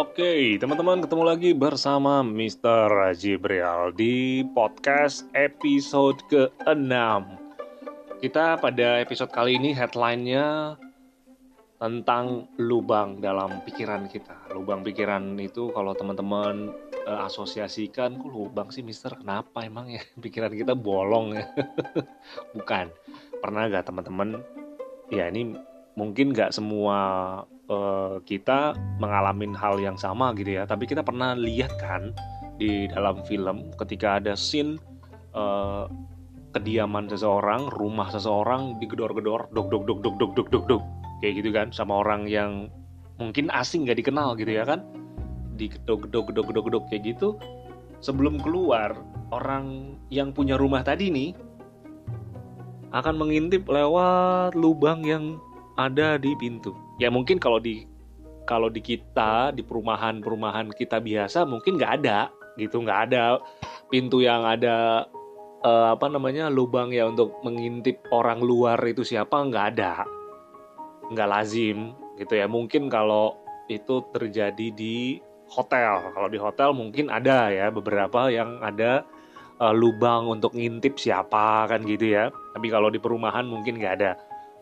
Oke, teman-teman ketemu lagi bersama Mr. Jibril di podcast episode ke-6. Kita pada episode kali ini headline-nya tentang lubang dalam pikiran kita. Lubang pikiran itu kalau teman-teman uh, asosiasikan, kok lubang sih Mister? Kenapa emang ya pikiran kita bolong ya? Bukan. Pernah gak teman-teman? Ya ini mungkin gak semua uh, kita mengalami hal yang sama gitu ya. Tapi kita pernah lihat kan di dalam film ketika ada scene uh, kediaman seseorang rumah seseorang digedor-gedor dok dok dok dok dok dok dok dok. Kayak gitu kan sama orang yang mungkin asing gak dikenal gitu ya kan. Digedok gedok gedok gedok kayak gitu. Sebelum keluar orang yang punya rumah tadi nih akan mengintip lewat lubang yang ada di pintu ya mungkin kalau di kalau di kita di perumahan-perumahan kita biasa mungkin nggak ada gitu. Nggak ada pintu yang ada uh, apa namanya lubang ya untuk mengintip orang luar itu siapa nggak ada. Nggak lazim gitu ya. Mungkin kalau itu terjadi di hotel. Kalau di hotel mungkin ada ya beberapa yang ada uh, lubang untuk ngintip siapa kan gitu ya. Tapi kalau di perumahan mungkin nggak ada.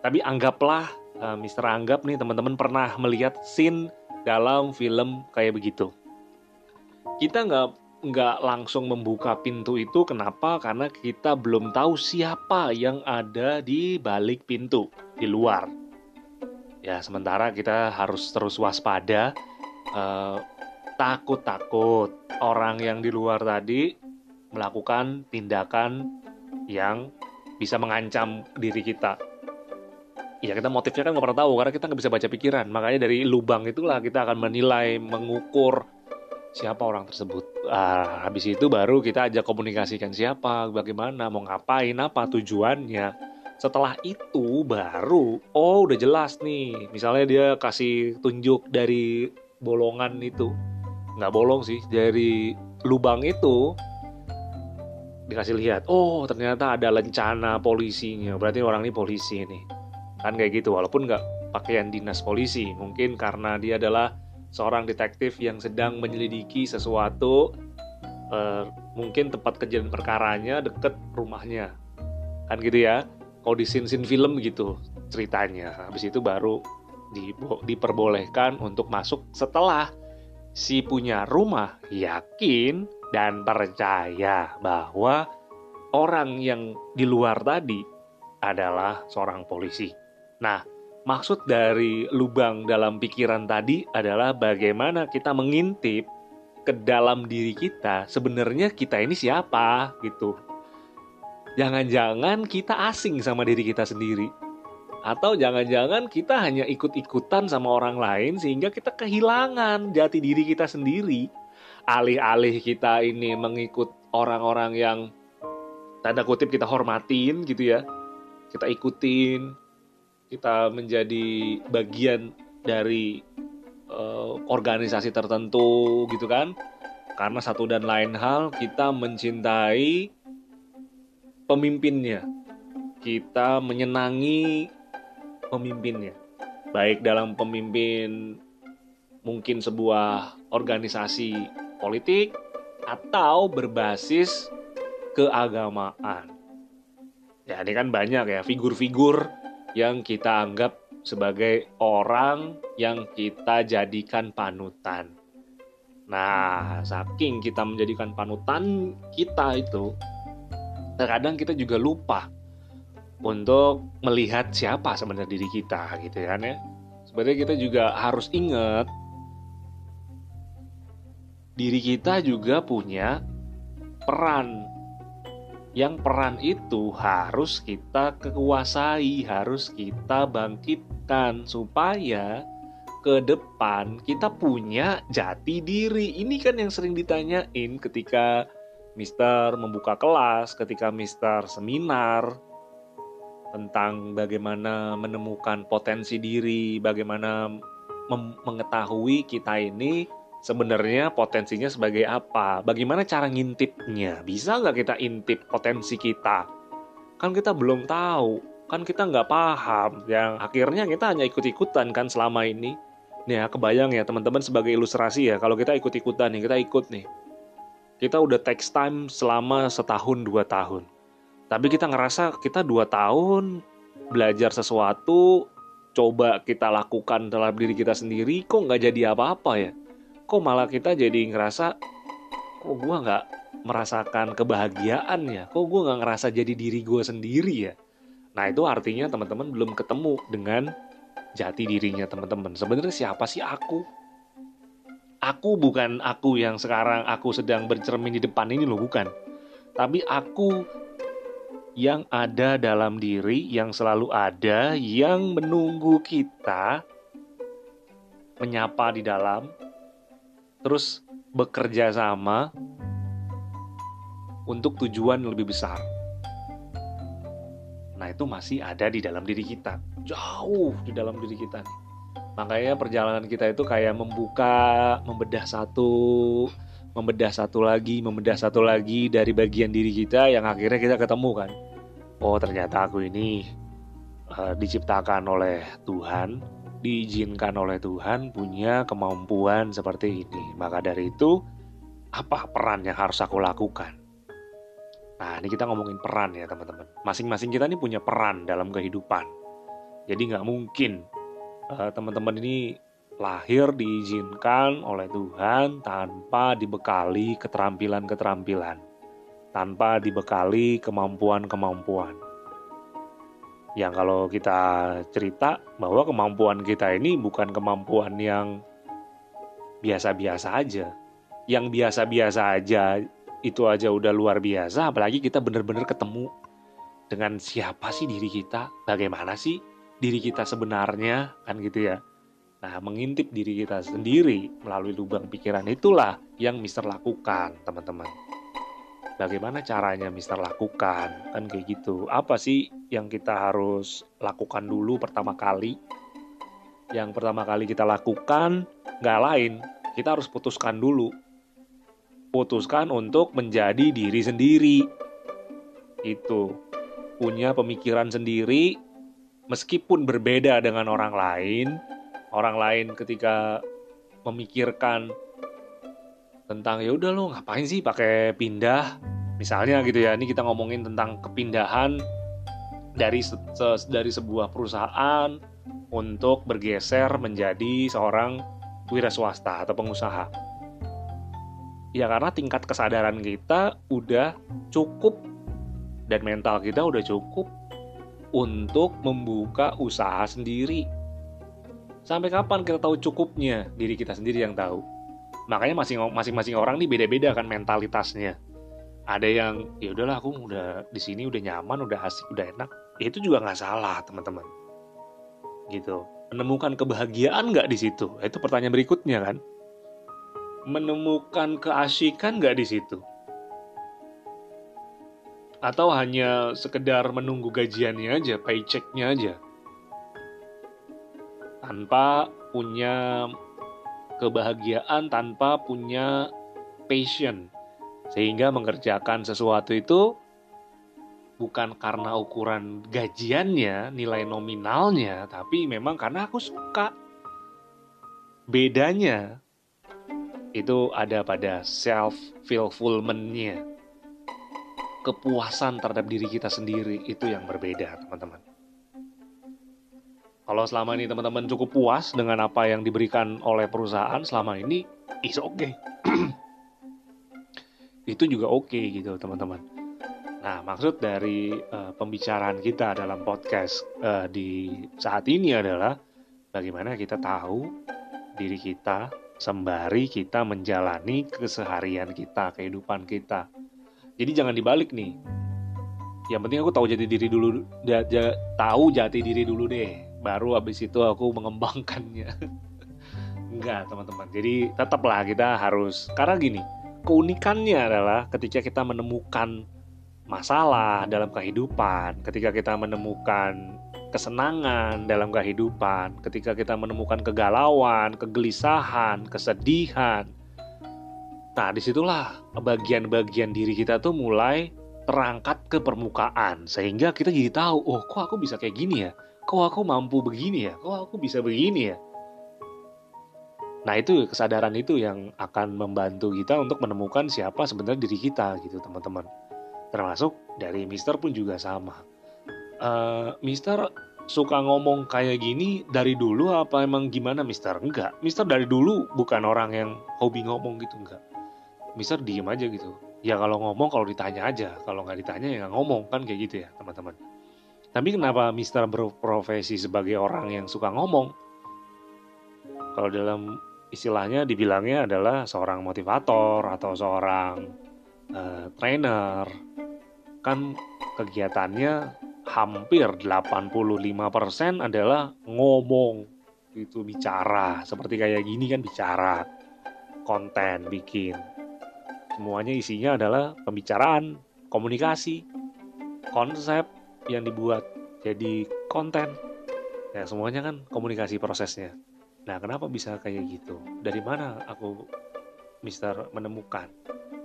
Tapi anggaplah uh, Mister Anggap nih teman-teman pernah melihat scene dalam film kayak begitu. Kita nggak nggak langsung membuka pintu itu kenapa? Karena kita belum tahu siapa yang ada di balik pintu di luar. Ya sementara kita harus terus waspada. Uh, takut-takut orang yang di luar tadi melakukan tindakan yang bisa mengancam diri kita ya kita motifnya kan nggak pernah tahu karena kita nggak bisa baca pikiran. Makanya dari lubang itulah kita akan menilai mengukur siapa orang tersebut. Ah, habis itu baru kita ajak komunikasikan siapa bagaimana mau ngapain apa tujuannya. Setelah itu baru oh udah jelas nih. Misalnya dia kasih tunjuk dari bolongan itu. Nggak bolong sih dari lubang itu dikasih lihat. Oh ternyata ada lencana polisinya. Berarti orang ini polisi nih kan kayak gitu walaupun nggak pakaian dinas polisi mungkin karena dia adalah seorang detektif yang sedang menyelidiki sesuatu uh, mungkin tempat kejadian perkaranya deket rumahnya kan gitu ya kalau di scene-scene film gitu ceritanya habis itu baru di, diperbolehkan untuk masuk setelah si punya rumah yakin dan percaya bahwa orang yang di luar tadi adalah seorang polisi. Nah, maksud dari lubang dalam pikiran tadi adalah bagaimana kita mengintip ke dalam diri kita sebenarnya kita ini siapa gitu. Jangan-jangan kita asing sama diri kita sendiri. Atau jangan-jangan kita hanya ikut-ikutan sama orang lain sehingga kita kehilangan jati diri kita sendiri. Alih-alih kita ini mengikut orang-orang yang tanda kutip kita hormatin gitu ya. Kita ikutin, kita menjadi bagian dari uh, organisasi tertentu gitu kan. Karena satu dan lain hal kita mencintai pemimpinnya. Kita menyenangi pemimpinnya. Baik dalam pemimpin mungkin sebuah organisasi politik atau berbasis keagamaan. Ya ini kan banyak ya figur-figur yang kita anggap sebagai orang yang kita jadikan panutan. Nah, saking kita menjadikan panutan kita itu, terkadang kita juga lupa untuk melihat siapa sebenarnya diri kita gitu kan ya. Sebenarnya kita juga harus ingat diri kita juga punya peran yang peran itu harus kita kekuasai, harus kita bangkitkan supaya ke depan kita punya jati diri. Ini kan yang sering ditanyain ketika Mister membuka kelas, ketika Mister seminar tentang bagaimana menemukan potensi diri, bagaimana mengetahui kita ini sebenarnya potensinya sebagai apa? Bagaimana cara ngintipnya? Bisa nggak kita intip potensi kita? Kan kita belum tahu, kan kita nggak paham. Yang akhirnya kita hanya ikut-ikutan kan selama ini. Nih ya, kebayang ya teman-teman sebagai ilustrasi ya, kalau kita ikut-ikutan nih, kita ikut nih. Kita udah text time selama setahun, dua tahun. Tapi kita ngerasa kita dua tahun belajar sesuatu, coba kita lakukan dalam diri kita sendiri, kok nggak jadi apa-apa ya? Kok malah kita jadi ngerasa, kok gue nggak merasakan kebahagiaan ya? Kok gue nggak ngerasa jadi diri gue sendiri ya? Nah itu artinya teman-teman belum ketemu dengan jati dirinya teman-teman. Sebenarnya siapa sih aku? Aku bukan aku yang sekarang aku sedang bercermin di depan ini loh, bukan. Tapi aku yang ada dalam diri, yang selalu ada, yang menunggu kita menyapa di dalam, terus bekerja sama untuk tujuan lebih besar. Nah, itu masih ada di dalam diri kita jauh di dalam diri kita nih. Makanya perjalanan kita itu kayak membuka, membedah satu, membedah satu lagi, membedah satu lagi dari bagian diri kita yang akhirnya kita ketemu kan. Oh ternyata aku ini uh, diciptakan oleh Tuhan, diizinkan oleh Tuhan punya kemampuan seperti ini. Maka dari itu, apa peran yang harus aku lakukan? Nah, ini kita ngomongin peran ya teman-teman. Masing-masing kita ini punya peran dalam kehidupan jadi nggak mungkin uh, teman-teman ini lahir diizinkan oleh Tuhan tanpa dibekali keterampilan-keterampilan, tanpa dibekali kemampuan-kemampuan. Yang kalau kita cerita bahwa kemampuan kita ini bukan kemampuan yang biasa-biasa aja. Yang biasa-biasa aja itu aja udah luar biasa, apalagi kita benar-benar ketemu dengan siapa sih diri kita, bagaimana sih diri kita sebenarnya kan gitu ya. Nah, mengintip diri kita sendiri melalui lubang pikiran itulah yang Mister lakukan, teman-teman. Bagaimana caranya Mister lakukan? Kan kayak gitu. Apa sih yang kita harus lakukan dulu pertama kali? Yang pertama kali kita lakukan nggak lain, kita harus putuskan dulu. Putuskan untuk menjadi diri sendiri. Itu. Punya pemikiran sendiri, meskipun berbeda dengan orang lain, orang lain ketika memikirkan tentang ya udah lo ngapain sih pakai pindah misalnya gitu ya ini kita ngomongin tentang kepindahan dari dari sebuah perusahaan untuk bergeser menjadi seorang wira swasta atau pengusaha ya karena tingkat kesadaran kita udah cukup dan mental kita udah cukup untuk membuka usaha sendiri. Sampai kapan kita tahu cukupnya? Diri kita sendiri yang tahu. Makanya masing-masing orang nih beda-beda kan mentalitasnya. Ada yang ya udahlah aku udah di sini udah nyaman, udah asik, udah enak. Ya, itu juga nggak salah teman-teman. Gitu. Menemukan kebahagiaan nggak di situ? Itu pertanyaan berikutnya kan. Menemukan keasikan nggak di situ? atau hanya sekedar menunggu gajiannya aja, paychecknya aja, tanpa punya kebahagiaan, tanpa punya passion, sehingga mengerjakan sesuatu itu bukan karena ukuran gajiannya, nilai nominalnya, tapi memang karena aku suka. Bedanya itu ada pada self fulfillmentnya kepuasan terhadap diri kita sendiri itu yang berbeda, teman-teman. Kalau selama ini teman-teman cukup puas dengan apa yang diberikan oleh perusahaan selama ini, is okay. itu juga oke okay, gitu, teman-teman. Nah, maksud dari uh, pembicaraan kita dalam podcast uh, di saat ini adalah bagaimana kita tahu diri kita sembari kita menjalani keseharian kita, kehidupan kita jadi jangan dibalik nih. Yang penting aku tahu jati diri dulu, tahu jati diri dulu deh. Baru habis itu aku mengembangkannya. Enggak, teman-teman. Jadi tetaplah kita harus karena gini, keunikannya adalah ketika kita menemukan masalah dalam kehidupan, ketika kita menemukan kesenangan dalam kehidupan, ketika kita menemukan kegalauan, kegelisahan, kesedihan, Nah, di situlah bagian-bagian diri kita tuh mulai terangkat ke permukaan. Sehingga kita jadi tahu, oh kok aku bisa kayak gini ya? Kok aku mampu begini ya? Kok aku bisa begini ya? Nah itu kesadaran itu yang akan membantu kita untuk menemukan siapa sebenarnya diri kita gitu teman-teman. Termasuk dari Mister pun juga sama. Uh, Mister suka ngomong kayak gini dari dulu apa emang gimana Mister? Enggak, Mister dari dulu bukan orang yang hobi ngomong gitu enggak. Mister diem aja gitu. Ya kalau ngomong kalau ditanya aja, kalau nggak ditanya ya nggak ngomong kan kayak gitu ya teman-teman. Tapi kenapa Mister berprofesi sebagai orang yang suka ngomong? Kalau dalam istilahnya dibilangnya adalah seorang motivator atau seorang uh, trainer. Kan kegiatannya hampir 85% adalah ngomong. Itu bicara. Seperti kayak gini kan bicara. Konten bikin. Semuanya isinya adalah pembicaraan komunikasi konsep yang dibuat jadi konten. Ya semuanya kan komunikasi prosesnya. Nah, kenapa bisa kayak gitu? Dari mana aku Mister menemukan?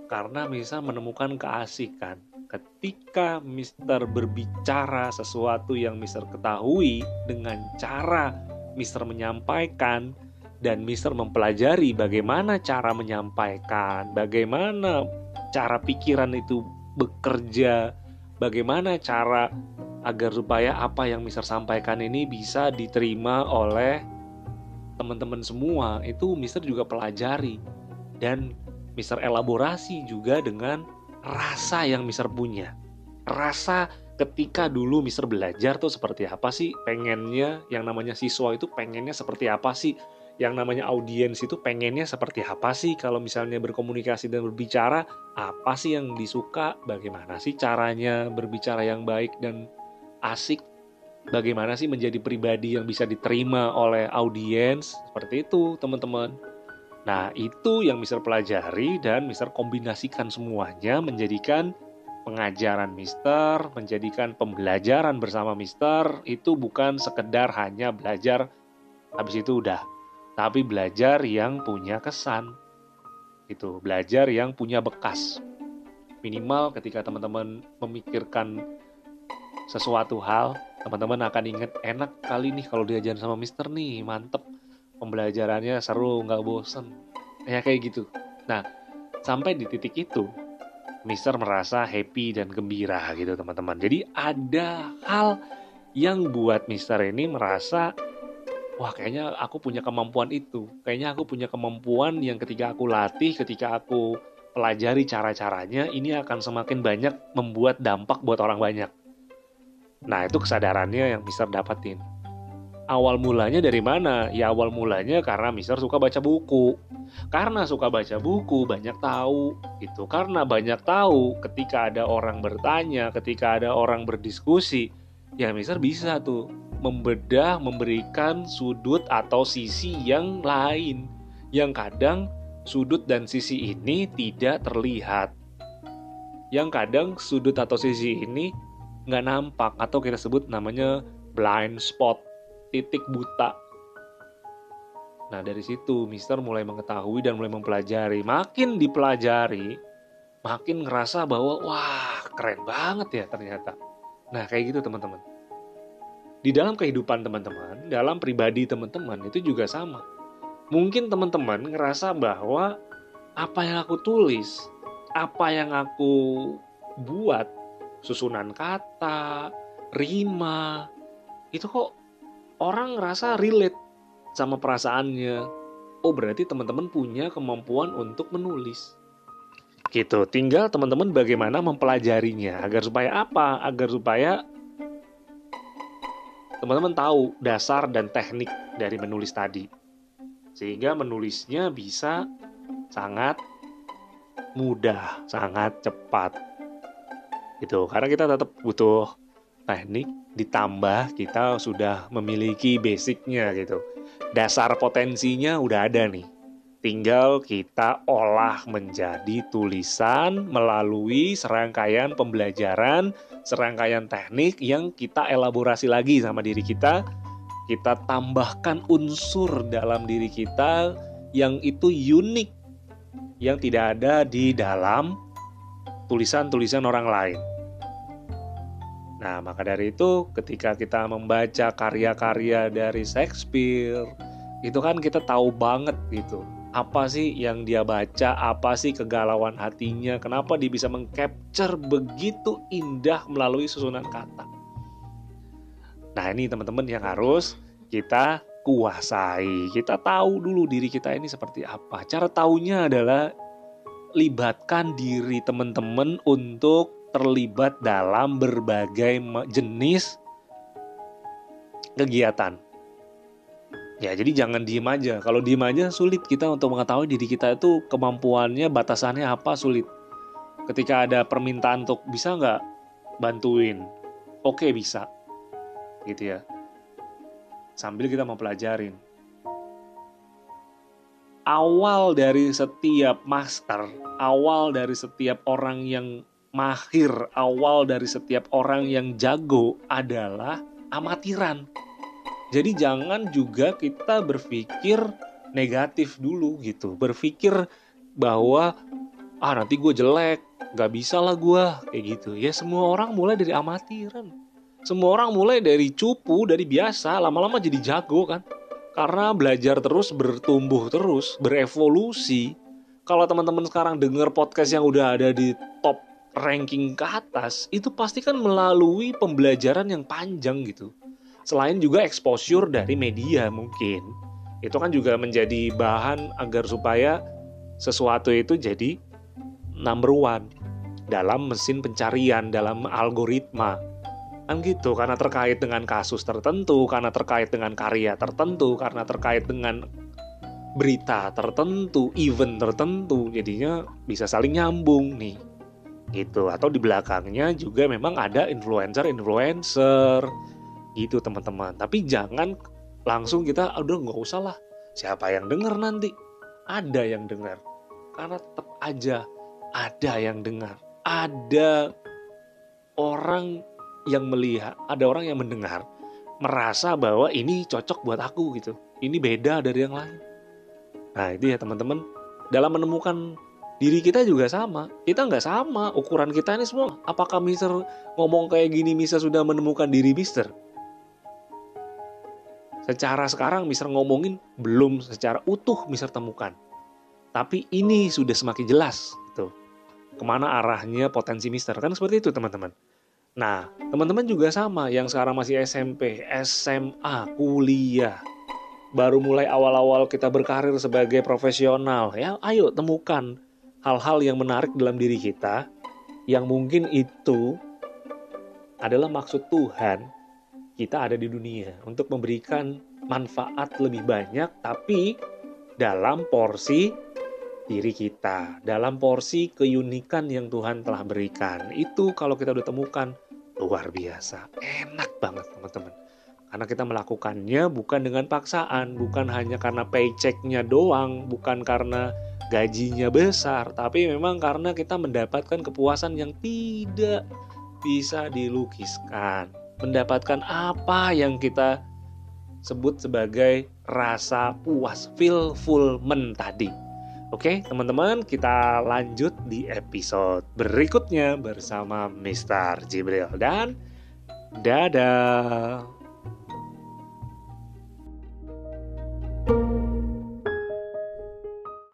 Karena Mister menemukan keasikan. Ketika Mister berbicara sesuatu yang Mister ketahui dengan cara Mister menyampaikan dan Mister mempelajari bagaimana cara menyampaikan, bagaimana cara pikiran itu bekerja, bagaimana cara agar supaya apa yang Mister sampaikan ini bisa diterima oleh teman-teman semua itu Mister juga pelajari. Dan Mister elaborasi juga dengan rasa yang Mister punya. Rasa ketika dulu Mister belajar tuh seperti apa sih? Pengennya yang namanya siswa itu pengennya seperti apa sih? Yang namanya audiens itu pengennya seperti apa sih? Kalau misalnya berkomunikasi dan berbicara apa sih yang disuka? Bagaimana sih caranya berbicara yang baik dan asik? Bagaimana sih menjadi pribadi yang bisa diterima oleh audiens? Seperti itu teman-teman nah itu yang Mister pelajari dan Mister kombinasikan semuanya menjadikan pengajaran Mister menjadikan pembelajaran bersama Mister itu bukan sekedar hanya belajar habis itu udah tapi belajar yang punya kesan. Itu belajar yang punya bekas. Minimal ketika teman-teman memikirkan sesuatu hal teman-teman akan ingat enak kali nih kalau diajarin sama Mister nih mantep pembelajarannya seru nggak bosen. Ya kayak gitu. Nah sampai di titik itu Mister merasa happy dan gembira gitu teman-teman. Jadi ada hal yang buat Mister ini merasa wah kayaknya aku punya kemampuan itu. Kayaknya aku punya kemampuan yang ketika aku latih ketika aku pelajari cara-caranya ini akan semakin banyak membuat dampak buat orang banyak. Nah, itu kesadarannya yang Mister dapatin. Awal mulanya dari mana? Ya awal mulanya karena Mister suka baca buku. Karena suka baca buku, banyak tahu. Itu karena banyak tahu ketika ada orang bertanya, ketika ada orang berdiskusi, ya Mister bisa tuh membedah, memberikan sudut atau sisi yang lain. Yang kadang sudut dan sisi ini tidak terlihat. Yang kadang sudut atau sisi ini nggak nampak atau kita sebut namanya blind spot titik buta. Nah dari situ Mister mulai mengetahui dan mulai mempelajari. Makin dipelajari makin ngerasa bahwa wah keren banget ya ternyata. Nah kayak gitu teman-teman. Di dalam kehidupan teman-teman dalam pribadi teman-teman itu juga sama. Mungkin teman-teman ngerasa bahwa apa yang aku tulis apa yang aku buat susunan kata, rima, itu kok orang ngerasa relate sama perasaannya. Oh berarti teman-teman punya kemampuan untuk menulis. Gitu, tinggal teman-teman bagaimana mempelajarinya agar supaya apa? Agar supaya teman-teman tahu dasar dan teknik dari menulis tadi. Sehingga menulisnya bisa sangat mudah, sangat cepat gitu karena kita tetap butuh teknik ditambah kita sudah memiliki basicnya gitu. Dasar potensinya udah ada nih. Tinggal kita olah menjadi tulisan melalui serangkaian pembelajaran serangkaian teknik yang kita elaborasi lagi sama diri kita. Kita tambahkan unsur dalam diri kita yang itu unik yang tidak ada di dalam tulisan-tulisan orang lain. Nah, maka dari itu ketika kita membaca karya-karya dari Shakespeare, itu kan kita tahu banget gitu apa sih yang dia baca, apa sih kegalauan hatinya, kenapa dia bisa mengcapture begitu indah melalui susunan kata. Nah ini teman-teman yang harus kita kuasai. Kita tahu dulu diri kita ini seperti apa. Cara taunya adalah libatkan diri teman-teman untuk terlibat dalam berbagai jenis kegiatan. Ya, jadi jangan diem aja. Kalau diem aja sulit kita untuk mengetahui diri kita itu kemampuannya, batasannya apa sulit. Ketika ada permintaan untuk bisa nggak bantuin, oke bisa, gitu ya. Sambil kita mau pelajarin. Awal dari setiap master, awal dari setiap orang yang mahir, awal dari setiap orang yang jago adalah amatiran jadi jangan juga kita berpikir negatif dulu gitu. Berpikir bahwa ah nanti gue jelek, gak bisa lah gue kayak gitu. Ya semua orang mulai dari amatiran. Semua orang mulai dari cupu, dari biasa, lama-lama jadi jago kan. Karena belajar terus, bertumbuh terus, berevolusi. Kalau teman-teman sekarang dengar podcast yang udah ada di top ranking ke atas, itu pasti kan melalui pembelajaran yang panjang gitu. Selain juga exposure dari media mungkin. Itu kan juga menjadi bahan agar supaya sesuatu itu jadi number one dalam mesin pencarian dalam algoritma. Kan gitu karena terkait dengan kasus tertentu karena terkait dengan karya tertentu karena terkait dengan berita tertentu event tertentu jadinya bisa saling nyambung nih gitu. Atau di belakangnya juga memang ada influencer influencer. Gitu teman-teman. Tapi jangan langsung kita udah nggak usah lah. Siapa yang dengar nanti? Ada yang dengar karena tetap aja ada yang dengar ada orang yang melihat ada orang yang mendengar merasa bahwa ini cocok buat aku gitu. Ini beda dari yang lain. Nah itu ya teman-teman. Dalam menemukan diri kita juga sama kita nggak sama ukuran kita ini semua apakah Mister ngomong kayak gini Mister sudah menemukan diri Mister Secara sekarang Mister ngomongin belum secara utuh Mister temukan. Tapi ini sudah semakin jelas gitu. Ke mana arahnya potensi Mister. Kan seperti itu teman-teman. Nah, teman-teman juga sama yang sekarang masih SMP, SMA, kuliah. Baru mulai awal-awal kita berkarir sebagai profesional. Ya, ayo temukan hal-hal yang menarik dalam diri kita yang mungkin itu adalah maksud Tuhan kita ada di dunia untuk memberikan manfaat lebih banyak tapi dalam porsi diri kita, dalam porsi keunikan yang Tuhan telah berikan. Itu kalau kita udah temukan luar biasa, enak banget teman-teman. Karena kita melakukannya bukan dengan paksaan, bukan hanya karena paychecknya doang, bukan karena gajinya besar, tapi memang karena kita mendapatkan kepuasan yang tidak bisa dilukiskan mendapatkan apa yang kita sebut sebagai rasa puas, fulfillment tadi. Oke, teman-teman, kita lanjut di episode berikutnya bersama Mr. Jibril dan dadah.